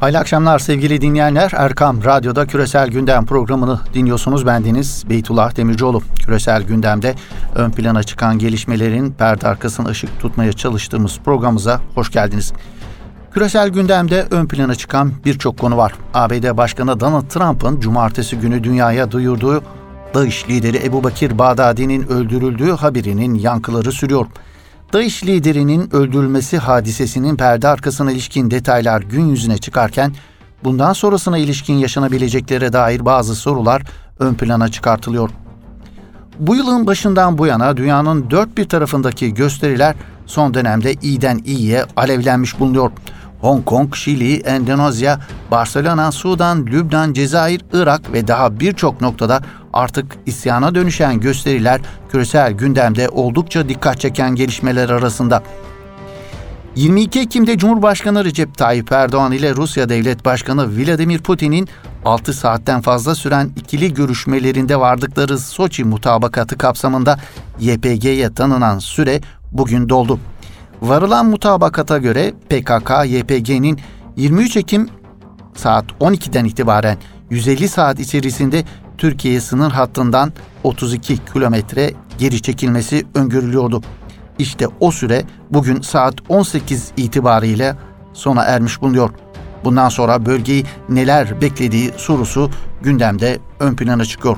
Hayırlı akşamlar sevgili dinleyenler. Erkam Radyo'da Küresel Gündem programını dinliyorsunuz. Bendeniz Beytullah Demircioğlu. Küresel Gündem'de ön plana çıkan gelişmelerin perde arkasına ışık tutmaya çalıştığımız programımıza hoş geldiniz. Küresel gündemde ön plana çıkan birçok konu var. ABD Başkanı Donald Trump'ın cumartesi günü dünyaya duyurduğu DAEŞ lideri Ebu Bakir Bağdadi'nin öldürüldüğü haberinin yankıları sürüyor. DAEŞ liderinin öldürülmesi hadisesinin perde arkasına ilişkin detaylar gün yüzüne çıkarken bundan sonrasına ilişkin yaşanabileceklere dair bazı sorular ön plana çıkartılıyor. Bu yılın başından bu yana dünyanın dört bir tarafındaki gösteriler son dönemde iyiden iyiye alevlenmiş bulunuyor. Hong Kong, Şili, Endonezya, Barcelona, Sudan, Lübnan, Cezayir, Irak ve daha birçok noktada artık isyana dönüşen gösteriler küresel gündemde oldukça dikkat çeken gelişmeler arasında. 22 Ekim'de Cumhurbaşkanı Recep Tayyip Erdoğan ile Rusya Devlet Başkanı Vladimir Putin'in 6 saatten fazla süren ikili görüşmelerinde vardıkları Soçi mutabakatı kapsamında YPG'ye tanınan süre bugün doldu. Varılan mutabakata göre PKK-YPG'nin 23 Ekim saat 12'den itibaren 150 saat içerisinde Türkiye sınır hattından 32 kilometre geri çekilmesi öngörülüyordu. İşte o süre bugün saat 18 itibariyle sona ermiş bulunuyor. Bundan sonra bölgeyi neler beklediği sorusu gündemde ön plana çıkıyor.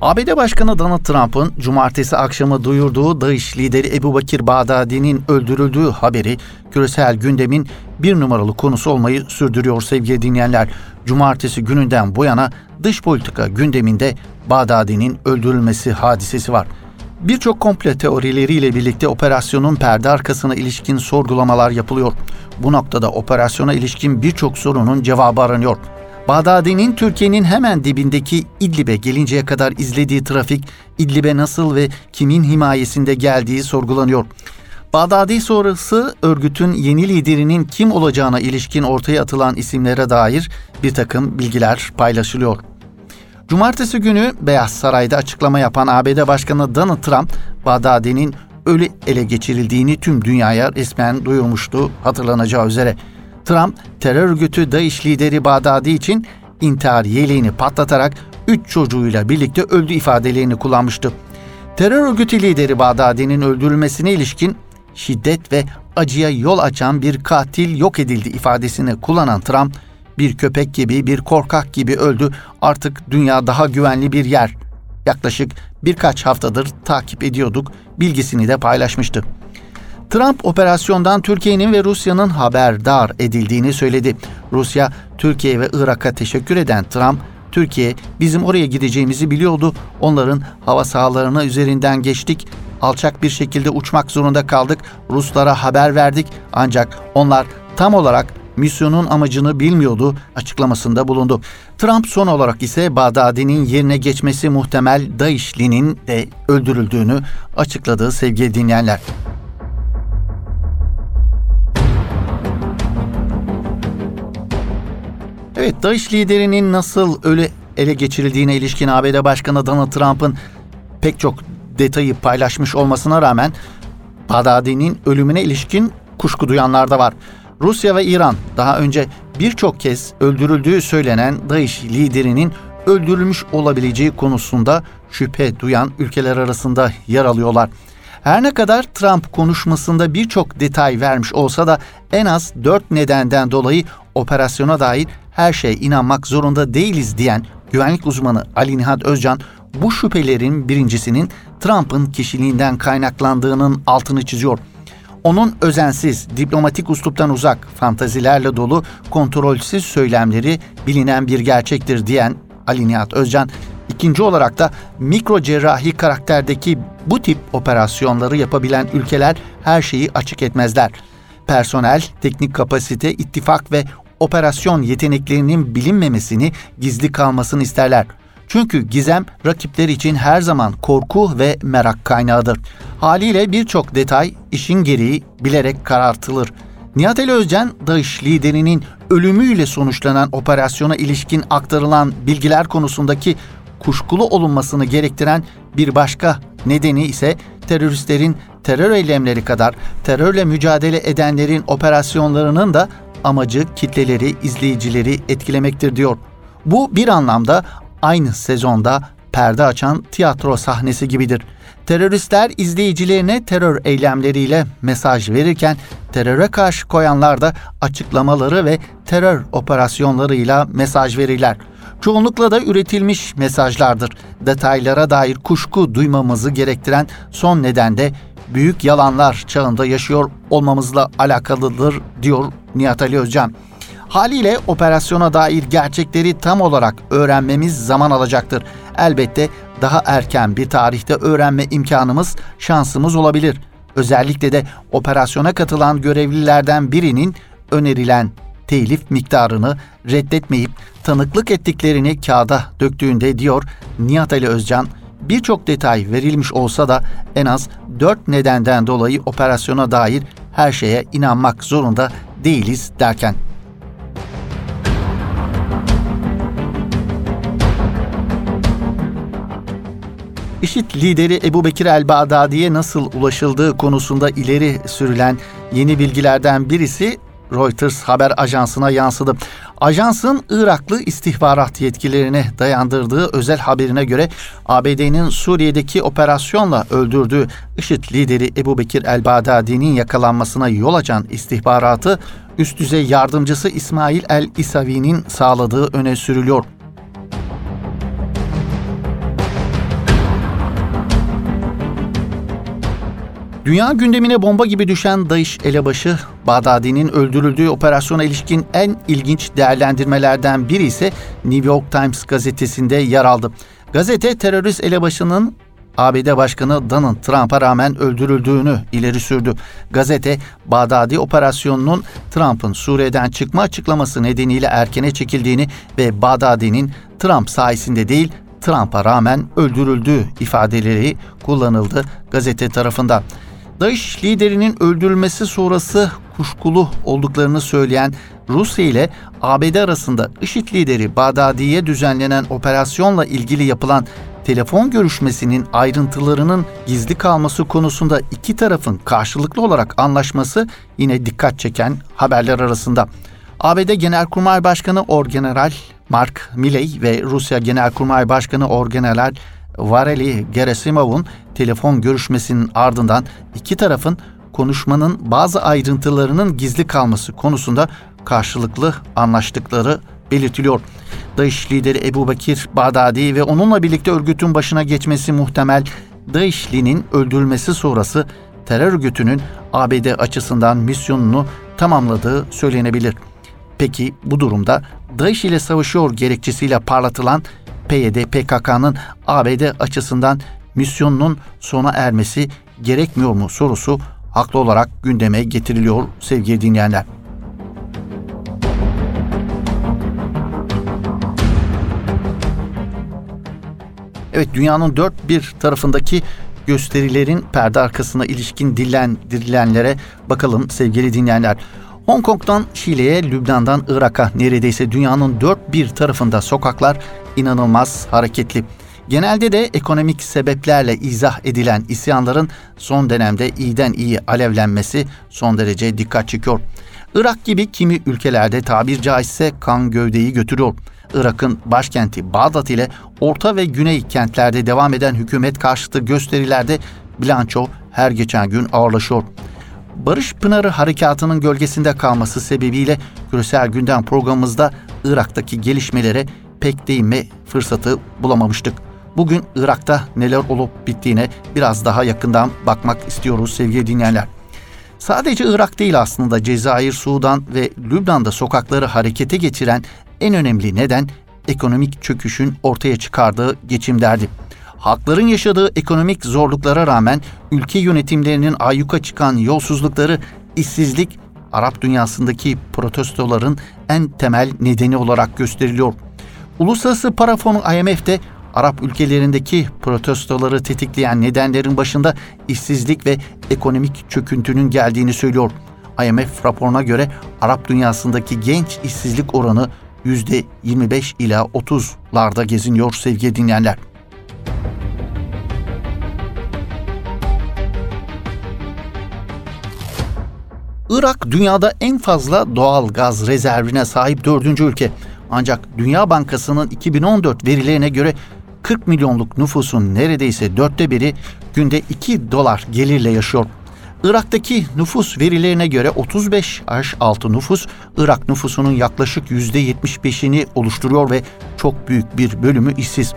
ABD Başkanı Donald Trump'ın cumartesi akşamı duyurduğu DAEŞ lideri Ebu Bakir Bağdadi'nin öldürüldüğü haberi küresel gündemin bir numaralı konusu olmayı sürdürüyor sevgili dinleyenler. Cumartesi gününden bu yana dış politika gündeminde Bağdadi'nin öldürülmesi hadisesi var. Birçok komple teorileriyle birlikte operasyonun perde arkasına ilişkin sorgulamalar yapılıyor. Bu noktada operasyona ilişkin birçok sorunun cevabı aranıyor. Bağdadi'nin Türkiye'nin hemen dibindeki İdlib'e gelinceye kadar izlediği trafik, İdlib'e nasıl ve kimin himayesinde geldiği sorgulanıyor. Bağdadi sonrası örgütün yeni liderinin kim olacağına ilişkin ortaya atılan isimlere dair bir takım bilgiler paylaşılıyor. Cumartesi günü Beyaz Saray'da açıklama yapan ABD Başkanı Donald Trump, Bağdadi'nin ölü ele geçirildiğini tüm dünyaya resmen duyurmuştu hatırlanacağı üzere. Trump, terör örgütü DAEŞ lideri Bağdadi için intihar yeleğini patlatarak üç çocuğuyla birlikte öldü ifadelerini kullanmıştı. Terör örgütü lideri Bağdadi'nin öldürülmesine ilişkin şiddet ve acıya yol açan bir katil yok edildi ifadesini kullanan Trump, bir köpek gibi, bir korkak gibi öldü. Artık dünya daha güvenli bir yer. Yaklaşık birkaç haftadır takip ediyorduk bilgisini de paylaşmıştı. Trump operasyondan Türkiye'nin ve Rusya'nın haberdar edildiğini söyledi. Rusya, Türkiye ve Irak'a teşekkür eden Trump, Türkiye bizim oraya gideceğimizi biliyordu. Onların hava sahalarına üzerinden geçtik. Alçak bir şekilde uçmak zorunda kaldık. Ruslara haber verdik ancak onlar tam olarak misyonun amacını bilmiyordu açıklamasında bulundu. Trump son olarak ise Bağdadi'nin yerine geçmesi muhtemel DAEŞ'linin de öldürüldüğünü açıkladığı sevgili dinleyenler. Evet, DAEŞ liderinin nasıl öyle ele geçirildiğine ilişkin ABD Başkanı Donald Trump'ın pek çok detayı paylaşmış olmasına rağmen Bağdadi'nin ölümüne ilişkin kuşku duyanlar da var. Rusya ve İran daha önce birçok kez öldürüldüğü söylenen DAEŞ liderinin öldürülmüş olabileceği konusunda şüphe duyan ülkeler arasında yer alıyorlar. Her ne kadar Trump konuşmasında birçok detay vermiş olsa da en az dört nedenden dolayı operasyona dair her şeye inanmak zorunda değiliz diyen güvenlik uzmanı Ali Nihat Özcan bu şüphelerin birincisinin Trump'ın kişiliğinden kaynaklandığının altını çiziyor. Onun özensiz, diplomatik usluptan uzak, fantazilerle dolu, kontrolsüz söylemleri bilinen bir gerçektir diyen Ali Nihat Özcan, ikinci olarak da mikro cerrahi karakterdeki bu tip operasyonları yapabilen ülkeler her şeyi açık etmezler. Personel, teknik kapasite, ittifak ve operasyon yeteneklerinin bilinmemesini, gizli kalmasını isterler. Çünkü gizem rakipler için her zaman korku ve merak kaynağıdır. Haliyle birçok detay işin gereği bilerek karartılır. Nihat Ali Özcan, DAEŞ liderinin ölümüyle sonuçlanan operasyona ilişkin aktarılan bilgiler konusundaki kuşkulu olunmasını gerektiren bir başka nedeni ise teröristlerin terör eylemleri kadar terörle mücadele edenlerin operasyonlarının da amacı kitleleri, izleyicileri etkilemektir diyor. Bu bir anlamda aynı sezonda perde açan tiyatro sahnesi gibidir. Teröristler izleyicilerine terör eylemleriyle mesaj verirken teröre karşı koyanlar da açıklamaları ve terör operasyonlarıyla mesaj verirler. Çoğunlukla da üretilmiş mesajlardır. Detaylara dair kuşku duymamızı gerektiren son neden de büyük yalanlar çağında yaşıyor olmamızla alakalıdır diyor Nihat Ali Özcan. Haliyle operasyona dair gerçekleri tam olarak öğrenmemiz zaman alacaktır. Elbette daha erken bir tarihte öğrenme imkanımız, şansımız olabilir. Özellikle de operasyona katılan görevlilerden birinin önerilen telif miktarını reddetmeyip tanıklık ettiklerini kağıda döktüğünde diyor Nihat Ali Özcan, birçok detay verilmiş olsa da en az dört nedenden dolayı operasyona dair her şeye inanmak zorunda değiliz derken. IŞİD lideri Ebu Bekir el-Bağdadi'ye nasıl ulaşıldığı konusunda ileri sürülen yeni bilgilerden birisi Reuters haber ajansına yansıdı. Ajansın Iraklı istihbarat yetkilerine dayandırdığı özel haberine göre ABD'nin Suriye'deki operasyonla öldürdüğü IŞİD lideri Ebu Bekir el-Bağdadi'nin yakalanmasına yol açan istihbaratı üst düzey yardımcısı İsmail el-İsavi'nin sağladığı öne sürülüyor. Dünya gündemine bomba gibi düşen DAEŞ elebaşı Bağdadi'nin öldürüldüğü operasyona ilişkin en ilginç değerlendirmelerden biri ise New York Times gazetesinde yer aldı. Gazete terörist elebaşının ABD Başkanı Donald Trump'a rağmen öldürüldüğünü ileri sürdü. Gazete, Bağdadi operasyonunun Trump'ın Suriye'den çıkma açıklaması nedeniyle erkene çekildiğini ve Bağdadi'nin Trump sayesinde değil Trump'a rağmen öldürüldüğü ifadeleri kullanıldı gazete tarafından. DAEŞ liderinin öldürülmesi sonrası kuşkulu olduklarını söyleyen Rusya ile ABD arasında IŞİD lideri Bağdadi'ye düzenlenen operasyonla ilgili yapılan telefon görüşmesinin ayrıntılarının gizli kalması konusunda iki tarafın karşılıklı olarak anlaşması yine dikkat çeken haberler arasında. ABD Genelkurmay Başkanı Orgeneral Mark Milley ve Rusya Genelkurmay Başkanı Orgeneral Vareli Gerasimov'un telefon görüşmesinin ardından iki tarafın konuşmanın bazı ayrıntılarının gizli kalması konusunda karşılıklı anlaştıkları belirtiliyor. DAEŞ lideri Ebu Bakir Bağdadi ve onunla birlikte örgütün başına geçmesi muhtemel DAEŞ'linin öldürülmesi sonrası terör örgütünün ABD açısından misyonunu tamamladığı söylenebilir. Peki bu durumda DAEŞ ile savaşıyor gerekçesiyle parlatılan PYD PKK'nın ABD açısından misyonunun sona ermesi gerekmiyor mu sorusu haklı olarak gündeme getiriliyor sevgili dinleyenler. Evet dünyanın dört bir tarafındaki gösterilerin perde arkasına ilişkin dillendirilenlere bakalım sevgili dinleyenler. Hong Kong'dan Şile'ye, Lübnan'dan Irak'a neredeyse dünyanın dört bir tarafında sokaklar inanılmaz hareketli. Genelde de ekonomik sebeplerle izah edilen isyanların son dönemde iyiden iyi alevlenmesi son derece dikkat çekiyor. Irak gibi kimi ülkelerde tabir caizse kan gövdeyi götürüyor. Irak'ın başkenti Bağdat ile orta ve güney kentlerde devam eden hükümet karşıtı gösterilerde bilanço her geçen gün ağırlaşıyor. Barış Pınarı Harekatı'nın gölgesinde kalması sebebiyle küresel gündem programımızda Irak'taki gelişmelere pek değinme fırsatı bulamamıştık. Bugün Irak'ta neler olup bittiğine biraz daha yakından bakmak istiyoruz sevgili dinleyenler. Sadece Irak değil aslında Cezayir, Sudan ve Lübnan'da sokakları harekete geçiren en önemli neden ekonomik çöküşün ortaya çıkardığı geçim derdi. Halkların yaşadığı ekonomik zorluklara rağmen ülke yönetimlerinin ayyuka çıkan yolsuzlukları, işsizlik Arap dünyasındaki protestoların en temel nedeni olarak gösteriliyor. Uluslararası Para Fonu IMF'de Arap ülkelerindeki protestoları tetikleyen nedenlerin başında işsizlik ve ekonomik çöküntünün geldiğini söylüyor. IMF raporuna göre Arap dünyasındaki genç işsizlik oranı %25 ila 30'larda geziniyor sevgili dinleyenler. Irak dünyada en fazla doğal gaz rezervine sahip dördüncü ülke. Ancak Dünya Bankası'nın 2014 verilerine göre 40 milyonluk nüfusun neredeyse dörtte biri günde 2 dolar gelirle yaşıyor. Irak'taki nüfus verilerine göre 35 yaş altı nüfus Irak nüfusunun yaklaşık %75'ini oluşturuyor ve çok büyük bir bölümü işsiz.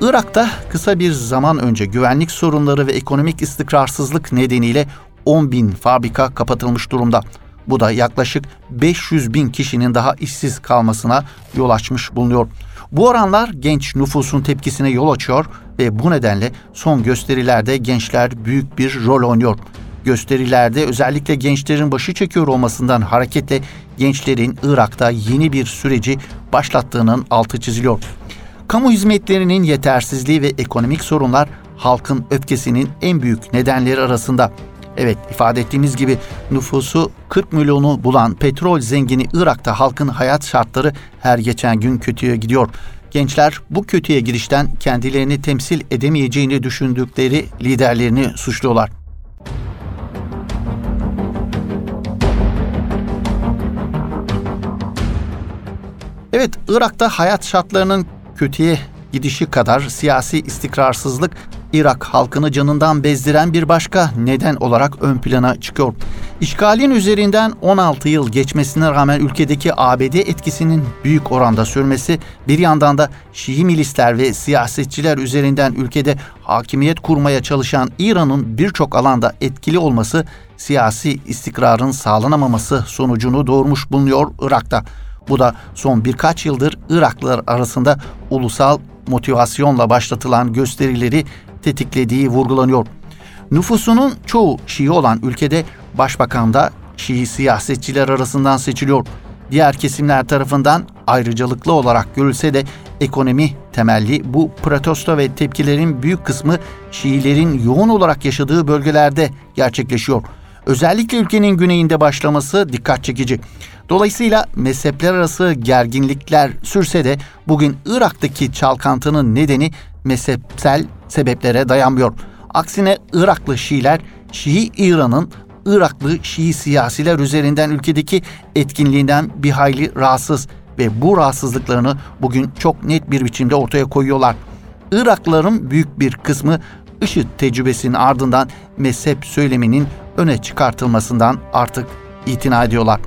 Irak'ta kısa bir zaman önce güvenlik sorunları ve ekonomik istikrarsızlık nedeniyle 10 bin fabrika kapatılmış durumda. Bu da yaklaşık 500 bin kişinin daha işsiz kalmasına yol açmış bulunuyor. Bu oranlar genç nüfusun tepkisine yol açıyor ve bu nedenle son gösterilerde gençler büyük bir rol oynuyor. Gösterilerde özellikle gençlerin başı çekiyor olmasından hareketle gençlerin Irak'ta yeni bir süreci başlattığının altı çiziliyor. Kamu hizmetlerinin yetersizliği ve ekonomik sorunlar halkın öfkesinin en büyük nedenleri arasında. Evet ifade ettiğimiz gibi nüfusu 40 milyonu bulan petrol zengini Irak'ta halkın hayat şartları her geçen gün kötüye gidiyor. Gençler bu kötüye girişten kendilerini temsil edemeyeceğini düşündükleri liderlerini suçluyorlar. Evet, Irak'ta hayat şartlarının kötüye gidişi kadar siyasi istikrarsızlık Irak halkını canından bezdiren bir başka neden olarak ön plana çıkıyor. İşgalin üzerinden 16 yıl geçmesine rağmen ülkedeki ABD etkisinin büyük oranda sürmesi, bir yandan da Şii milisler ve siyasetçiler üzerinden ülkede hakimiyet kurmaya çalışan İran'ın birçok alanda etkili olması, siyasi istikrarın sağlanamaması sonucunu doğurmuş bulunuyor Irak'ta. Bu da son birkaç yıldır Iraklılar arasında ulusal motivasyonla başlatılan gösterileri tetiklediği vurgulanıyor. Nüfusunun çoğu Şii olan ülkede başbakan da Şii siyasetçiler arasından seçiliyor. Diğer kesimler tarafından ayrıcalıklı olarak görülse de ekonomi temelli bu protesto ve tepkilerin büyük kısmı Şiilerin yoğun olarak yaşadığı bölgelerde gerçekleşiyor. Özellikle ülkenin güneyinde başlaması dikkat çekici. Dolayısıyla mezhepler arası gerginlikler sürse de bugün Irak'taki çalkantının nedeni mezhepsel sebeplere dayanmıyor. Aksine Iraklı Şiiler Şii İran'ın Iraklı Şii siyasiler üzerinden ülkedeki etkinliğinden bir hayli rahatsız ve bu rahatsızlıklarını bugün çok net bir biçimde ortaya koyuyorlar. Iraklıların büyük bir kısmı IŞİD tecrübesinin ardından mezhep söyleminin öne çıkartılmasından artık itina ediyorlar.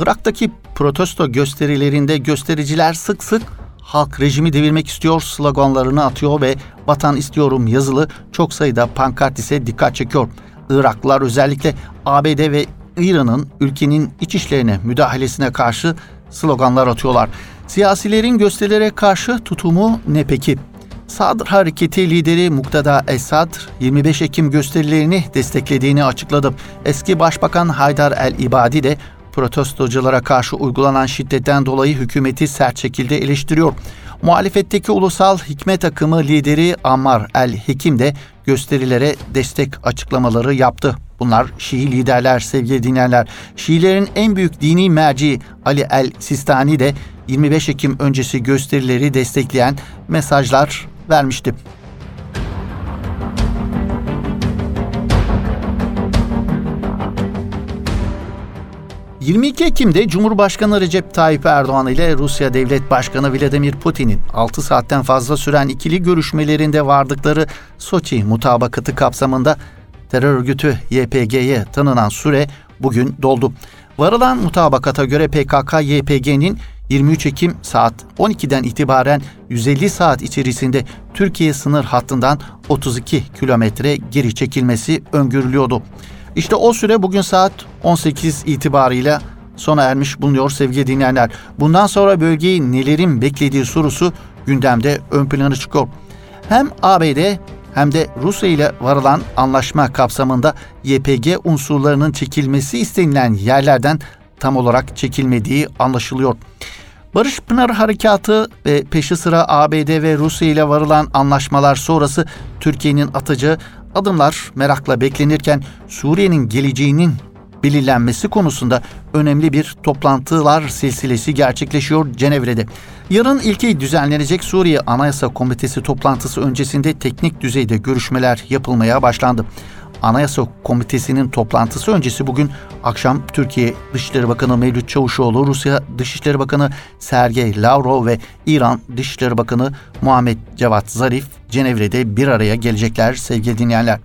Irak'taki protesto gösterilerinde göstericiler sık sık halk rejimi devirmek istiyor sloganlarını atıyor ve vatan istiyorum yazılı çok sayıda pankart ise dikkat çekiyor. Iraklılar özellikle ABD ve İran'ın ülkenin iç işlerine müdahalesine karşı sloganlar atıyorlar. Siyasilerin gösterilere karşı tutumu ne peki? Sadr Hareketi lideri Muktada Esad 25 Ekim gösterilerini desteklediğini açıkladı. Eski Başbakan Haydar el-İbadi de protestoculara karşı uygulanan şiddetten dolayı hükümeti sert şekilde eleştiriyor. Muhalefetteki ulusal hikmet akımı lideri Ammar el-Hekim de gösterilere destek açıklamaları yaptı. Bunlar Şii liderler sevgili dinleyenler. Şiilerin en büyük dini merci Ali el-Sistani de 25 Ekim öncesi gösterileri destekleyen mesajlar vermişti. 22 Ekim'de Cumhurbaşkanı Recep Tayyip Erdoğan ile Rusya Devlet Başkanı Vladimir Putin'in 6 saatten fazla süren ikili görüşmelerinde vardıkları Soçi mutabakatı kapsamında terör örgütü YPG'ye tanınan süre bugün doldu. Varılan mutabakata göre PKK-YPG'nin 23 Ekim saat 12'den itibaren 150 saat içerisinde Türkiye sınır hattından 32 kilometre geri çekilmesi öngörülüyordu. İşte o süre bugün saat 18 itibarıyla sona ermiş bulunuyor sevgili dinleyenler. Bundan sonra bölgeyi nelerin beklediği sorusu gündemde ön plana çıkıyor. Hem ABD hem de Rusya ile varılan anlaşma kapsamında YPG unsurlarının çekilmesi istenilen yerlerden tam olarak çekilmediği anlaşılıyor. Barış Pınar Harekatı ve peşi sıra ABD ve Rusya ile varılan anlaşmalar sonrası Türkiye'nin atacağı adımlar merakla beklenirken Suriye'nin geleceğinin belirlenmesi konusunda önemli bir toplantılar silsilesi gerçekleşiyor Cenevre'de. Yarın ilki düzenlenecek Suriye Anayasa Komitesi toplantısı öncesinde teknik düzeyde görüşmeler yapılmaya başlandı. Anayasa Komitesi'nin toplantısı öncesi bugün akşam Türkiye Dışişleri Bakanı Mevlüt Çavuşoğlu, Rusya Dışişleri Bakanı Sergey Lavrov ve İran Dışişleri Bakanı Muhammed Cevat Zarif Cenevre'de bir araya gelecekler sevgili dinleyenler.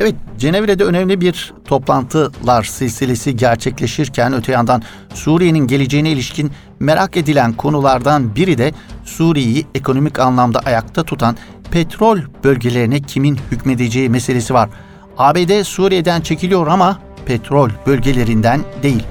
Evet, Cenevre'de önemli bir toplantılar silsilesi gerçekleşirken öte yandan Suriye'nin geleceğine ilişkin merak edilen konulardan biri de Suriye'yi ekonomik anlamda ayakta tutan petrol bölgelerine kimin hükmedeceği meselesi var. ABD Suriye'den çekiliyor ama petrol bölgelerinden değil.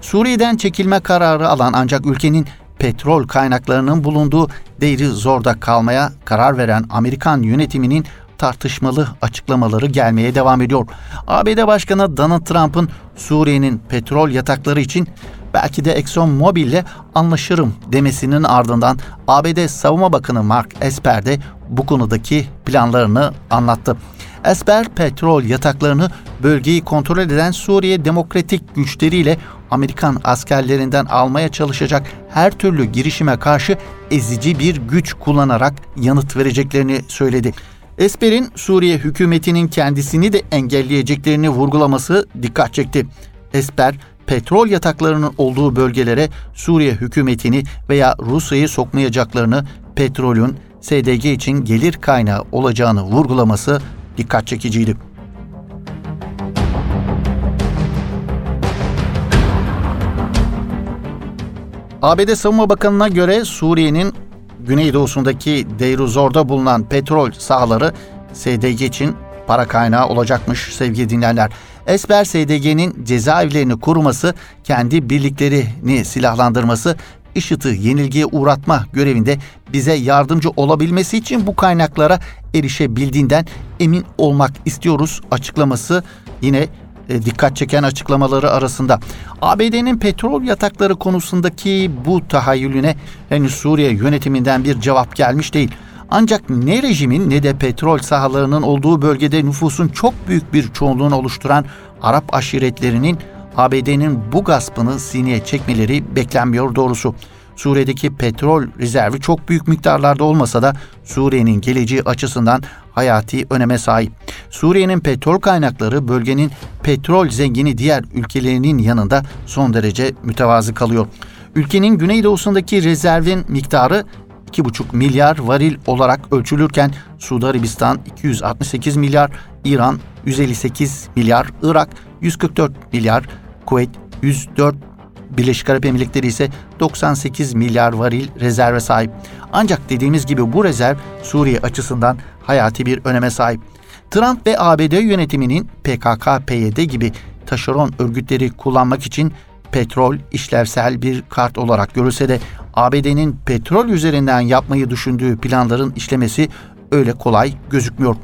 Suriye'den çekilme kararı alan ancak ülkenin petrol kaynaklarının bulunduğu Deir Zor'da kalmaya karar veren Amerikan yönetiminin tartışmalı açıklamaları gelmeye devam ediyor. ABD Başkanı Donald Trump'ın Suriye'nin petrol yatakları için belki de Exxon Mobil ile anlaşırım demesinin ardından ABD Savunma Bakanı Mark Esper de bu konudaki planlarını anlattı. Esper petrol yataklarını bölgeyi kontrol eden Suriye demokratik güçleriyle Amerikan askerlerinden almaya çalışacak her türlü girişime karşı ezici bir güç kullanarak yanıt vereceklerini söyledi. Esper'in Suriye hükümetinin kendisini de engelleyeceklerini vurgulaması dikkat çekti. Esper, petrol yataklarının olduğu bölgelere Suriye hükümetini veya Rusya'yı sokmayacaklarını, petrolün SDG için gelir kaynağı olacağını vurgulaması dikkat çekiciydi. ABD Savunma Bakanı'na göre Suriye'nin güneydoğusundaki Deiruzor'da bulunan petrol sahaları SDG için para kaynağı olacakmış sevgili dinleyenler. Esper SDG'nin cezaevlerini koruması, kendi birliklerini silahlandırması, IŞİD'i yenilgiye uğratma görevinde bize yardımcı olabilmesi için bu kaynaklara erişebildiğinden emin olmak istiyoruz açıklaması yine dikkat çeken açıklamaları arasında. ABD'nin petrol yatakları konusundaki bu tahayyülüne henüz Suriye yönetiminden bir cevap gelmiş değil. Ancak ne rejimin ne de petrol sahalarının olduğu bölgede nüfusun çok büyük bir çoğunluğunu oluşturan Arap aşiretlerinin ABD'nin bu gaspını sineye çekmeleri beklenmiyor doğrusu. Suriye'deki petrol rezervi çok büyük miktarlarda olmasa da Suriye'nin geleceği açısından hayati öneme sahip. Suriye'nin petrol kaynakları bölgenin petrol zengini diğer ülkelerinin yanında son derece mütevazı kalıyor. Ülkenin güneydoğusundaki rezervin miktarı 2,5 milyar varil olarak ölçülürken Suudi Arabistan 268 milyar, İran 158 milyar, Irak 144 milyar, Kuveyt 104 Birleşik Arap Emirlikleri ise 98 milyar varil rezerve sahip. Ancak dediğimiz gibi bu rezerv Suriye açısından hayati bir öneme sahip. Trump ve ABD yönetiminin PKK-PYD gibi taşeron örgütleri kullanmak için petrol işlevsel bir kart olarak görülse de ABD'nin petrol üzerinden yapmayı düşündüğü planların işlemesi öyle kolay gözükmüyor.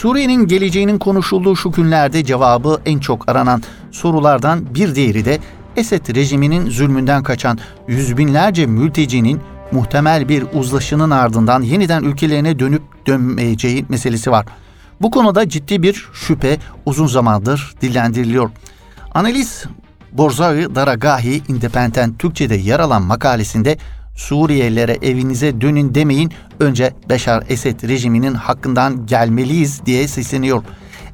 Suriye'nin geleceğinin konuşulduğu şu günlerde cevabı en çok aranan sorulardan bir diğeri de Esed rejiminin zulmünden kaçan yüz binlerce mültecinin muhtemel bir uzlaşının ardından yeniden ülkelerine dönüp dönmeyeceği meselesi var. Bu konuda ciddi bir şüphe uzun zamandır dillendiriliyor. Analiz Borzai Daragahi Independent Türkçe'de yer alan makalesinde Suriyelilere evinize dönün demeyin, önce Beşar Esed rejiminin hakkından gelmeliyiz diye sesleniyor.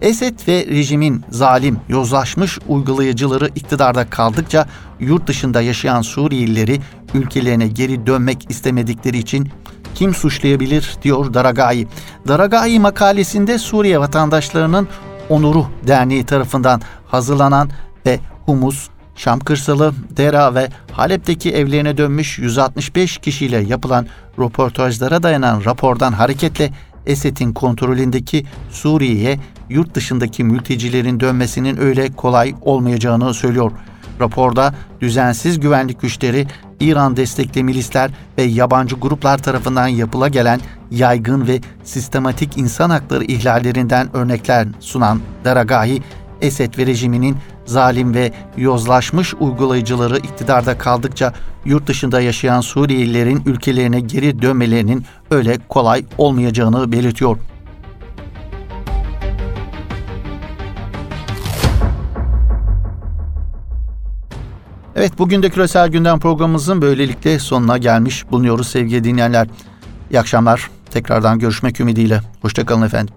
Esed ve rejimin zalim, yozlaşmış uygulayıcıları iktidarda kaldıkça yurt dışında yaşayan Suriyelileri ülkelerine geri dönmek istemedikleri için kim suçlayabilir diyor Daragayi. Daragayi makalesinde Suriye vatandaşlarının Onuru Derneği tarafından hazırlanan ve Humus, Şam kırsalı, Dera ve Halep'teki evlerine dönmüş 165 kişiyle yapılan röportajlara dayanan rapordan hareketle Esed'in kontrolündeki Suriye'ye yurt dışındaki mültecilerin dönmesinin öyle kolay olmayacağını söylüyor. Raporda düzensiz güvenlik güçleri, İran destekli milisler ve yabancı gruplar tarafından yapıla gelen yaygın ve sistematik insan hakları ihlallerinden örnekler sunan Daragahi, Esed ve rejiminin zalim ve yozlaşmış uygulayıcıları iktidarda kaldıkça yurt dışında yaşayan Suriyelilerin ülkelerine geri dönmelerinin öyle kolay olmayacağını belirtiyor. Evet bugün de Küresel Gündem programımızın böylelikle sonuna gelmiş bulunuyoruz sevgili dinleyenler. İyi akşamlar. Tekrardan görüşmek ümidiyle. Hoşçakalın efendim.